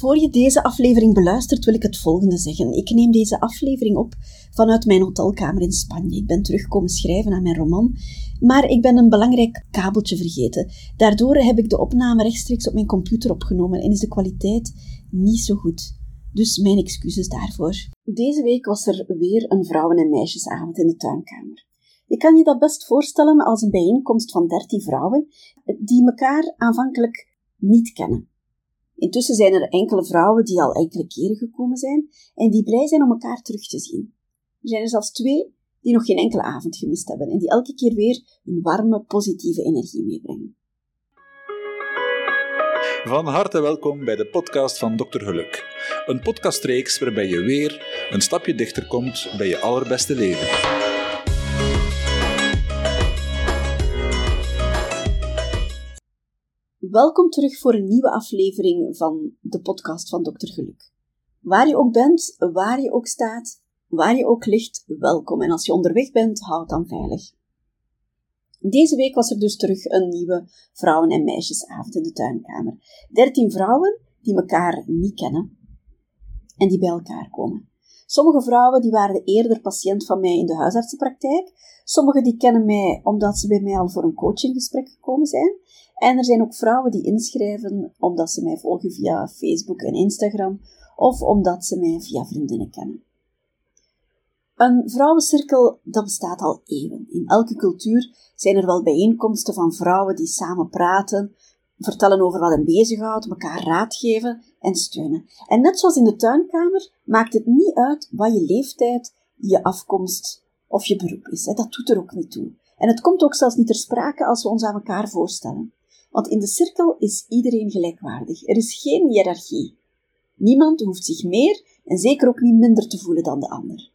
Voor je deze aflevering beluistert, wil ik het volgende zeggen. Ik neem deze aflevering op vanuit mijn hotelkamer in Spanje. Ik ben terugkomen schrijven aan mijn roman, maar ik ben een belangrijk kabeltje vergeten. Daardoor heb ik de opname rechtstreeks op mijn computer opgenomen en is de kwaliteit niet zo goed. Dus mijn excuses daarvoor. Deze week was er weer een vrouwen- en meisjesavond in de tuinkamer. Je kan je dat best voorstellen als een bijeenkomst van dertien vrouwen die elkaar aanvankelijk niet kennen. Intussen zijn er enkele vrouwen die al enkele keren gekomen zijn en die blij zijn om elkaar terug te zien. Er zijn er zelfs twee die nog geen enkele avond gemist hebben en die elke keer weer een warme, positieve energie meebrengen. Van harte welkom bij de podcast van Dr. Geluk. Een podcastreeks waarbij je weer een stapje dichter komt bij je allerbeste leven. Welkom terug voor een nieuwe aflevering van de podcast van Dr. Geluk. Waar je ook bent, waar je ook staat, waar je ook ligt, welkom. En als je onderweg bent, houd dan veilig. Deze week was er dus terug een nieuwe vrouwen- en meisjesavond in de tuinkamer. Dertien vrouwen die elkaar niet kennen en die bij elkaar komen. Sommige vrouwen die waren eerder patiënt van mij in de huisartsenpraktijk. Sommige die kennen mij omdat ze bij mij al voor een coachinggesprek gekomen zijn. En er zijn ook vrouwen die inschrijven omdat ze mij volgen via Facebook en Instagram of omdat ze mij via vriendinnen kennen. Een vrouwencirkel dat bestaat al eeuwen. In elke cultuur zijn er wel bijeenkomsten van vrouwen die samen praten, vertellen over wat hen bezighoudt, elkaar raad geven en steunen. En net zoals in de tuinkamer maakt het niet uit wat je leeftijd, je afkomst of je beroep is. Dat doet er ook niet toe. En het komt ook zelfs niet ter sprake als we ons aan elkaar voorstellen. Want in de cirkel is iedereen gelijkwaardig. Er is geen hiërarchie. Niemand hoeft zich meer en zeker ook niet minder te voelen dan de ander.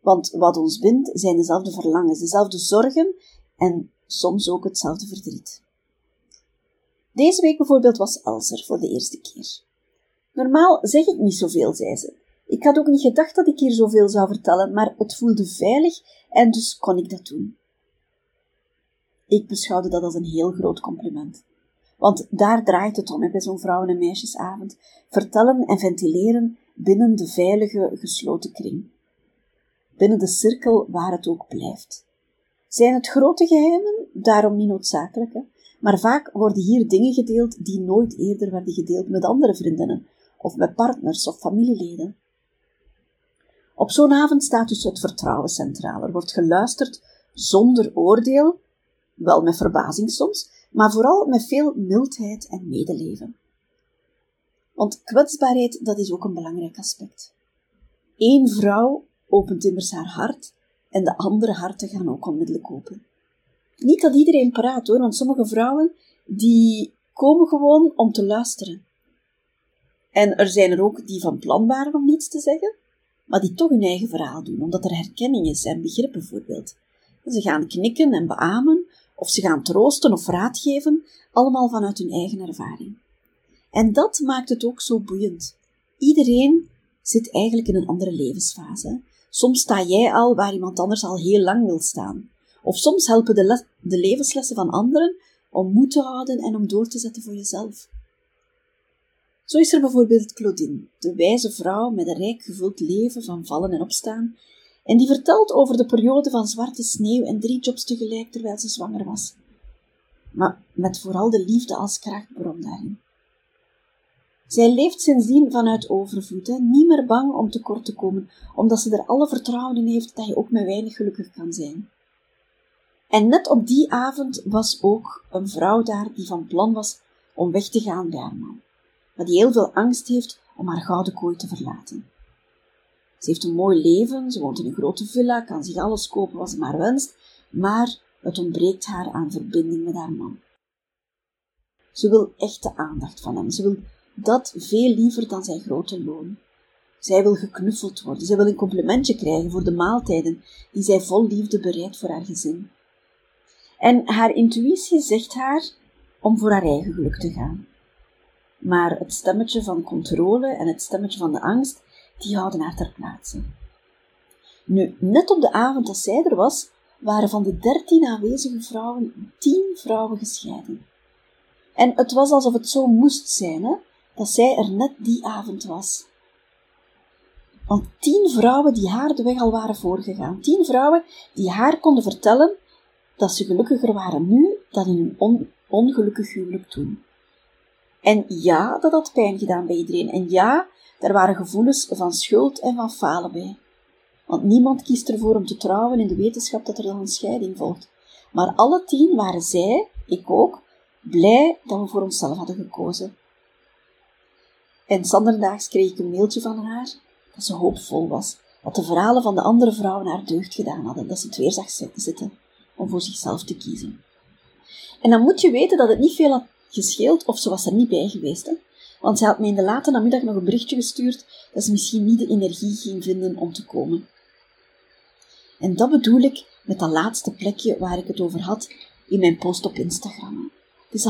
Want wat ons bindt zijn dezelfde verlangens, dezelfde zorgen en soms ook hetzelfde verdriet. Deze week bijvoorbeeld was Elser voor de eerste keer. Normaal zeg ik niet zoveel, zei ze. Ik had ook niet gedacht dat ik hier zoveel zou vertellen, maar het voelde veilig en dus kon ik dat doen. Ik beschouwde dat als een heel groot compliment. Want daar draait het om bij zo'n vrouwen- en meisjesavond. Vertellen en ventileren binnen de veilige, gesloten kring. Binnen de cirkel waar het ook blijft. Zijn het grote geheimen? Daarom niet noodzakelijk, hè? maar vaak worden hier dingen gedeeld die nooit eerder werden gedeeld met andere vriendinnen, of met partners of familieleden. Op zo'n avond staat dus het vertrouwen centraal. Er wordt geluisterd zonder oordeel wel met verbazing soms, maar vooral met veel mildheid en medeleven. Want kwetsbaarheid, dat is ook een belangrijk aspect. Eén vrouw opent immers haar hart en de andere harten gaan ook onmiddellijk open. Niet dat iedereen praat hoor, want sommige vrouwen die komen gewoon om te luisteren. En er zijn er ook die van plan waren om niets te zeggen, maar die toch hun eigen verhaal doen, omdat er herkenning is en begrip bijvoorbeeld. Ze gaan knikken en beamen, of ze gaan troosten of raad geven, allemaal vanuit hun eigen ervaring. En dat maakt het ook zo boeiend. Iedereen zit eigenlijk in een andere levensfase. Soms sta jij al waar iemand anders al heel lang wil staan. Of soms helpen de, de levenslessen van anderen om moed te houden en om door te zetten voor jezelf. Zo is er bijvoorbeeld Claudine, de wijze vrouw met een rijk gevuld leven van vallen en opstaan, en die vertelt over de periode van zwarte sneeuw en drie jobs tegelijk terwijl ze zwanger was. Maar met vooral de liefde als krachtbron daarin. Zij leeft sindsdien vanuit overvloed, hè? niet meer bang om tekort te komen, omdat ze er alle vertrouwen in heeft dat je ook met weinig gelukkig kan zijn. En net op die avond was ook een vrouw daar die van plan was om weg te gaan bij haar man, maar die heel veel angst heeft om haar gouden kooi te verlaten. Ze heeft een mooi leven, ze woont in een grote villa, kan zich alles kopen wat ze maar wenst, maar het ontbreekt haar aan verbinding met haar man. Ze wil echte aandacht van hem. Ze wil dat veel liever dan zijn grote loon. Zij wil geknuffeld worden. Zij wil een complimentje krijgen voor de maaltijden die zij vol liefde bereidt voor haar gezin. En haar intuïtie zegt haar om voor haar eigen geluk te gaan. Maar het stemmetje van controle en het stemmetje van de angst die houden haar ter plaatse. Nu, net op de avond dat zij er was, waren van de dertien aanwezige vrouwen tien vrouwen gescheiden. En het was alsof het zo moest zijn, hè? dat zij er net die avond was. Want tien vrouwen die haar de weg al waren voorgegaan. Tien vrouwen die haar konden vertellen dat ze gelukkiger waren nu dan in hun on ongelukkig huwelijk toen. En ja, dat had pijn gedaan bij iedereen. En ja, er waren gevoelens van schuld en van falen bij. Want niemand kiest ervoor om te trouwen in de wetenschap dat er dan een scheiding volgt. Maar alle tien waren zij, ik ook, blij dat we voor onszelf hadden gekozen. En zanderdaags kreeg ik een mailtje van haar dat ze hoopvol was, dat de verhalen van de andere vrouwen haar deugd gedaan hadden, dat ze het weer zag zitten om voor zichzelf te kiezen. En dan moet je weten dat het niet veel gescheeld of ze was er niet bij geweest. Hè? Want ze had me in de late namiddag nog een berichtje gestuurd dat ze misschien niet de energie ging vinden om te komen. En dat bedoel ik met dat laatste plekje waar ik het over had in mijn post op Instagram. Dus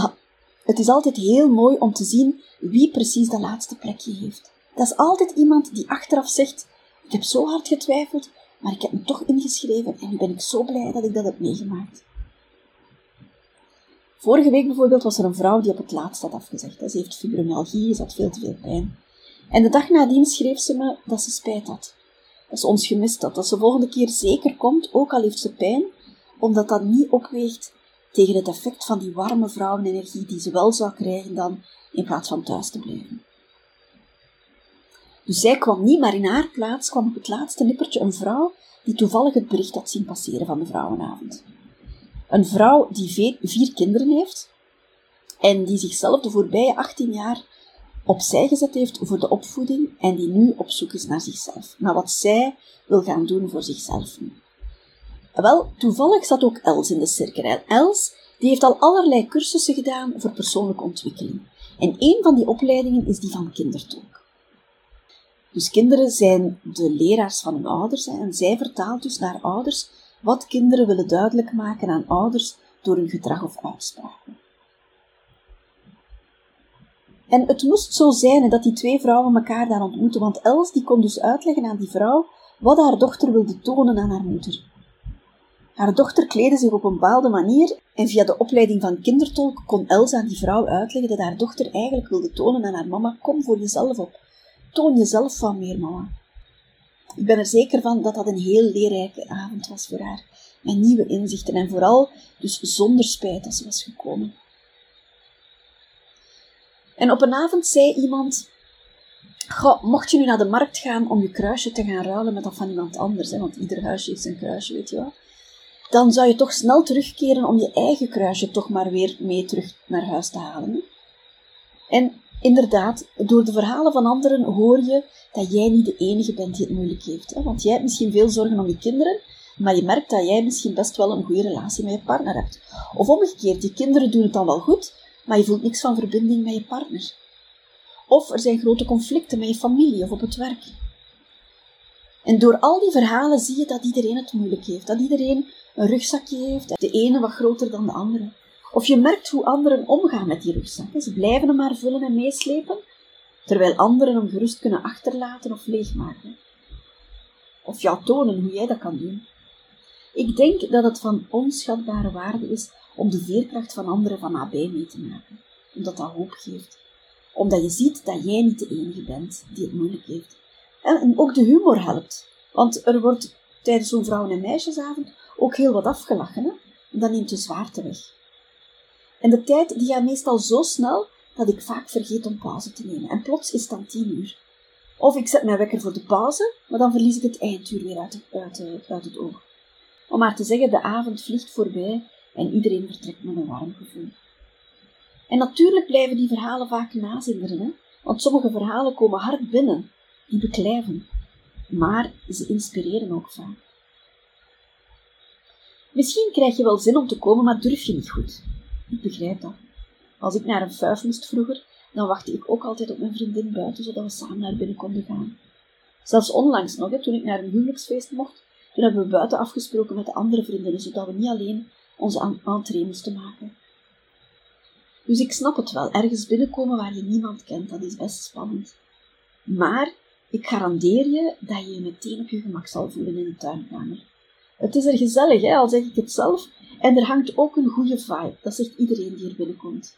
het is altijd heel mooi om te zien wie precies dat laatste plekje heeft. Dat is altijd iemand die achteraf zegt: Ik heb zo hard getwijfeld, maar ik heb me toch ingeschreven en nu ben ik zo blij dat ik dat heb meegemaakt. Vorige week bijvoorbeeld was er een vrouw die op het laatst had afgezegd. Ze heeft fibromyalgie, ze had veel te veel pijn. En de dag nadien schreef ze me dat ze spijt had. Dat ze ons gemist had. Dat ze volgende keer zeker komt, ook al heeft ze pijn, omdat dat niet opweegt tegen het effect van die warme vrouwenenergie die ze wel zou krijgen dan, in plaats van thuis te blijven. Dus zij kwam niet, maar in haar plaats kwam op het laatste nippertje een vrouw die toevallig het bericht had zien passeren van de vrouwenavond. Een vrouw die vier kinderen heeft en die zichzelf de voorbije 18 jaar opzij gezet heeft voor de opvoeding en die nu op zoek is naar zichzelf, naar wat zij wil gaan doen voor zichzelf nu. Wel, toevallig zat ook Els in de cirkel. Els die heeft al allerlei cursussen gedaan voor persoonlijke ontwikkeling. En een van die opleidingen is die van kindertolk. Dus kinderen zijn de leraars van hun ouders en zij vertaalt dus naar ouders wat kinderen willen duidelijk maken aan ouders door hun gedrag of uitspraken. En het moest zo zijn dat die twee vrouwen elkaar daar ontmoeten, want Els die kon dus uitleggen aan die vrouw wat haar dochter wilde tonen aan haar moeder. Haar dochter kleedde zich op een bepaalde manier en via de opleiding van kindertolk kon Els aan die vrouw uitleggen dat haar dochter eigenlijk wilde tonen aan haar mama, kom voor jezelf op, toon jezelf van meer mama. Ik ben er zeker van dat dat een heel leerrijke avond was voor haar. Met nieuwe inzichten en vooral dus zonder spijt dat ze was gekomen. En op een avond zei iemand: Goh, mocht je nu naar de markt gaan om je kruisje te gaan ruilen met dat van iemand anders, hè, want ieder huisje heeft zijn kruisje, weet je wel, dan zou je toch snel terugkeren om je eigen kruisje toch maar weer mee terug naar huis te halen. En inderdaad, door de verhalen van anderen hoor je dat jij niet de enige bent die het moeilijk heeft. Hè? Want jij hebt misschien veel zorgen om je kinderen, maar je merkt dat jij misschien best wel een goede relatie met je partner hebt. Of omgekeerd, je kinderen doen het dan wel goed, maar je voelt niks van verbinding met je partner. Of er zijn grote conflicten met je familie of op het werk. En door al die verhalen zie je dat iedereen het moeilijk heeft, dat iedereen een rugzakje heeft, de ene wat groter dan de andere. Of je merkt hoe anderen omgaan met die rugzak. Ze blijven hem maar vullen en meeslepen, terwijl anderen hem gerust kunnen achterlaten of leegmaken. Of jou tonen hoe jij dat kan doen. Ik denk dat het van onschatbare waarde is om de veerkracht van anderen van nabij mee te maken, omdat dat hoop geeft. Omdat je ziet dat jij niet de enige bent die het moeilijk heeft. En ook de humor helpt, want er wordt tijdens zo'n vrouwen- en meisjesavond ook heel wat afgelachen, hè? en dat neemt de zwaarte weg. En de tijd die gaat meestal zo snel dat ik vaak vergeet om pauze te nemen. En plots is het dan tien uur. Of ik zet mijn wekker voor de pauze, maar dan verlies ik het einduur weer uit, uit, uit het oog. Om maar te zeggen, de avond vliegt voorbij en iedereen vertrekt met een warm gevoel. En natuurlijk blijven die verhalen vaak nazinderen, hè? want sommige verhalen komen hard binnen, die beklijven. Maar ze inspireren ook vaak. Misschien krijg je wel zin om te komen, maar durf je niet goed. Ik begrijp dat. Als ik naar een vuif moest vroeger, dan wachtte ik ook altijd op mijn vriendin buiten, zodat we samen naar binnen konden gaan. Zelfs onlangs nog, toen ik naar een huwelijksfeest mocht, toen hebben we buiten afgesproken met de andere vriendinnen, zodat we niet alleen onze entree moesten maken. Dus ik snap het wel, ergens binnenkomen waar je niemand kent, dat is best spannend. Maar ik garandeer je dat je je meteen op je gemak zal voelen in de tuinkamer. Het is er gezellig, hè, al zeg ik het zelf, en er hangt ook een goede vibe, dat zegt iedereen die er binnenkomt.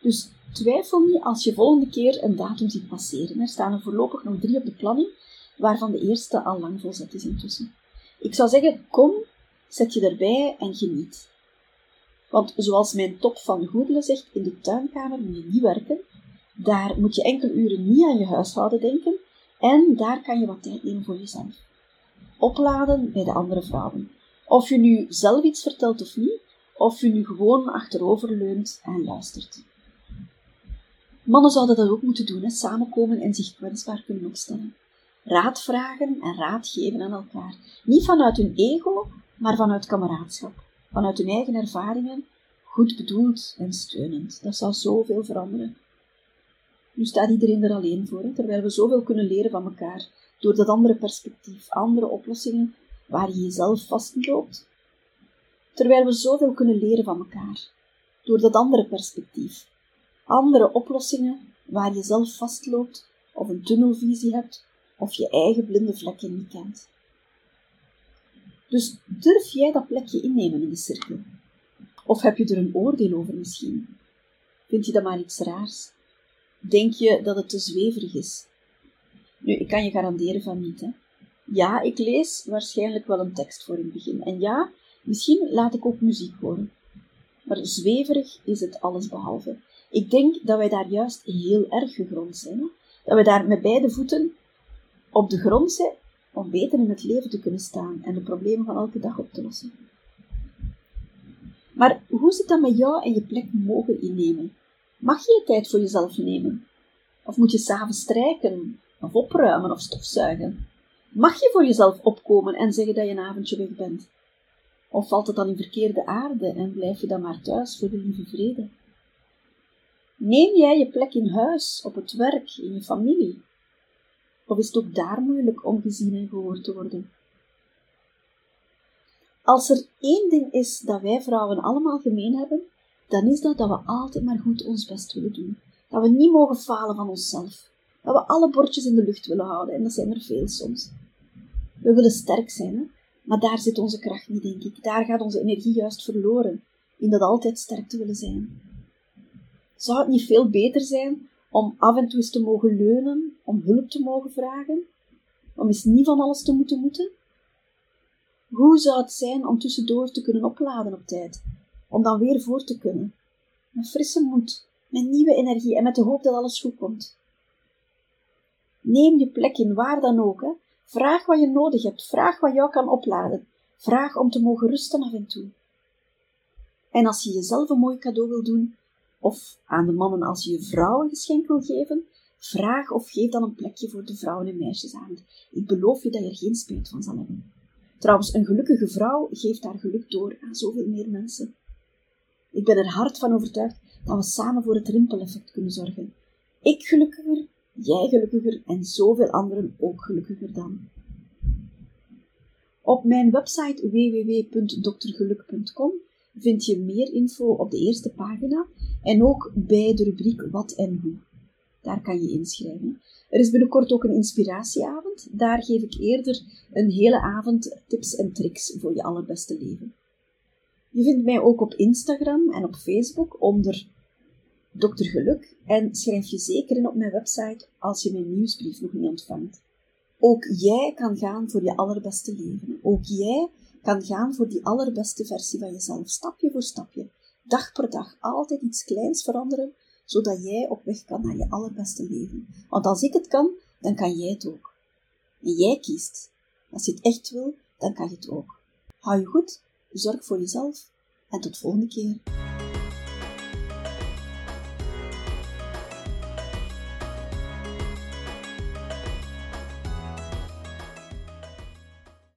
Dus twijfel niet als je volgende keer een datum ziet passeren. Er staan er voorlopig nog drie op de planning, waarvan de eerste al lang volzet is intussen. Ik zou zeggen, kom, zet je erbij en geniet. Want zoals mijn top van Goedelen zegt, in de tuinkamer moet je niet werken. Daar moet je enkele uren niet aan je huishouden denken. En daar kan je wat tijd nemen voor jezelf. Opladen bij de andere vrouwen. Of je nu zelf iets vertelt of niet, of je nu gewoon achterover leunt en luistert. Mannen zouden dat ook moeten doen, hè? samenkomen en zich kwetsbaar kunnen opstellen. Raad vragen en raad geven aan elkaar. Niet vanuit hun ego, maar vanuit kameraadschap. Vanuit hun eigen ervaringen, goed bedoeld en steunend. Dat zou zoveel veranderen. Nu staat iedereen er alleen voor, terwijl we zoveel kunnen leren van elkaar. Door dat andere perspectief, andere oplossingen waar je jezelf vastloopt. Terwijl we zoveel kunnen leren van elkaar. Door dat andere perspectief, andere oplossingen waar je zelf vastloopt of een tunnelvisie hebt of je eigen blinde vlekken niet kent. Dus durf jij dat plekje innemen in de cirkel? Of heb je er een oordeel over misschien? Vind je dat maar iets raars? Denk je dat het te zweverig is? Nu, ik kan je garanderen van niet, hè. Ja, ik lees waarschijnlijk wel een tekst voor in het begin. En ja, misschien laat ik ook muziek horen. Maar zweverig is het allesbehalve. Ik denk dat wij daar juist heel erg gegrond zijn. Dat we daar met beide voeten op de grond zijn om beter in het leven te kunnen staan en de problemen van elke dag op te lossen. Maar hoe zit dat met jou en je plek mogen innemen? Mag je tijd voor jezelf nemen? Of moet je s'avonds strijken, of opruimen, of stofzuigen? Mag je voor jezelf opkomen en zeggen dat je een avondje weg bent? Of valt het dan in verkeerde aarde en blijf je dan maar thuis voor de lieve vrede? Neem jij je plek in huis, op het werk, in je familie? Of is het ook daar moeilijk om gezien en gehoord te worden? Als er één ding is dat wij vrouwen allemaal gemeen hebben, dan is dat dat we altijd maar goed ons best willen doen. Dat we niet mogen falen van onszelf. Dat we alle bordjes in de lucht willen houden, en dat zijn er veel soms. We willen sterk zijn, maar daar zit onze kracht niet, denk ik. Daar gaat onze energie juist verloren, in dat altijd sterk te willen zijn. Zou het niet veel beter zijn om af en toe eens te mogen leunen, om hulp te mogen vragen, om eens niet van alles te moeten moeten? Hoe zou het zijn om tussendoor te kunnen opladen op tijd, om dan weer voor te kunnen, met frisse moed, met nieuwe energie en met de hoop dat alles goed komt? Neem je plek in waar dan ook, hè? Vraag wat je nodig hebt, vraag wat jou kan opladen, vraag om te mogen rusten af en toe. En als je jezelf een mooi cadeau wil doen, of aan de mannen als je je vrouw een geschenk wil geven, vraag of geef dan een plekje voor de vrouwen- en meisjesavond. Ik beloof je dat je er geen spijt van zal hebben. Trouwens, een gelukkige vrouw geeft haar geluk door aan zoveel meer mensen. Ik ben er hard van overtuigd dat we samen voor het rimpeleffect kunnen zorgen. Ik gelukkiger, jij gelukkiger en zoveel anderen ook gelukkiger dan. Op mijn website www.doktergeluk.com vind je meer info op de eerste pagina en ook bij de rubriek Wat en Hoe. Daar kan je inschrijven. Er is binnenkort ook een inspiratieavond. Daar geef ik eerder een hele avond tips en tricks voor je allerbeste leven. Je vindt mij ook op Instagram en op Facebook onder Dr. Geluk en schrijf je zeker in op mijn website als je mijn nieuwsbrief nog niet ontvangt. Ook jij kan gaan voor je allerbeste leven. Ook jij kan gaan voor die allerbeste versie van jezelf, stapje voor stapje, dag per dag, altijd iets kleins veranderen, zodat jij op weg kan naar je allerbeste leven. Want als ik het kan, dan kan jij het ook. En jij kiest. Als je het echt wil, dan kan je het ook. Hou je goed, zorg voor jezelf en tot volgende keer.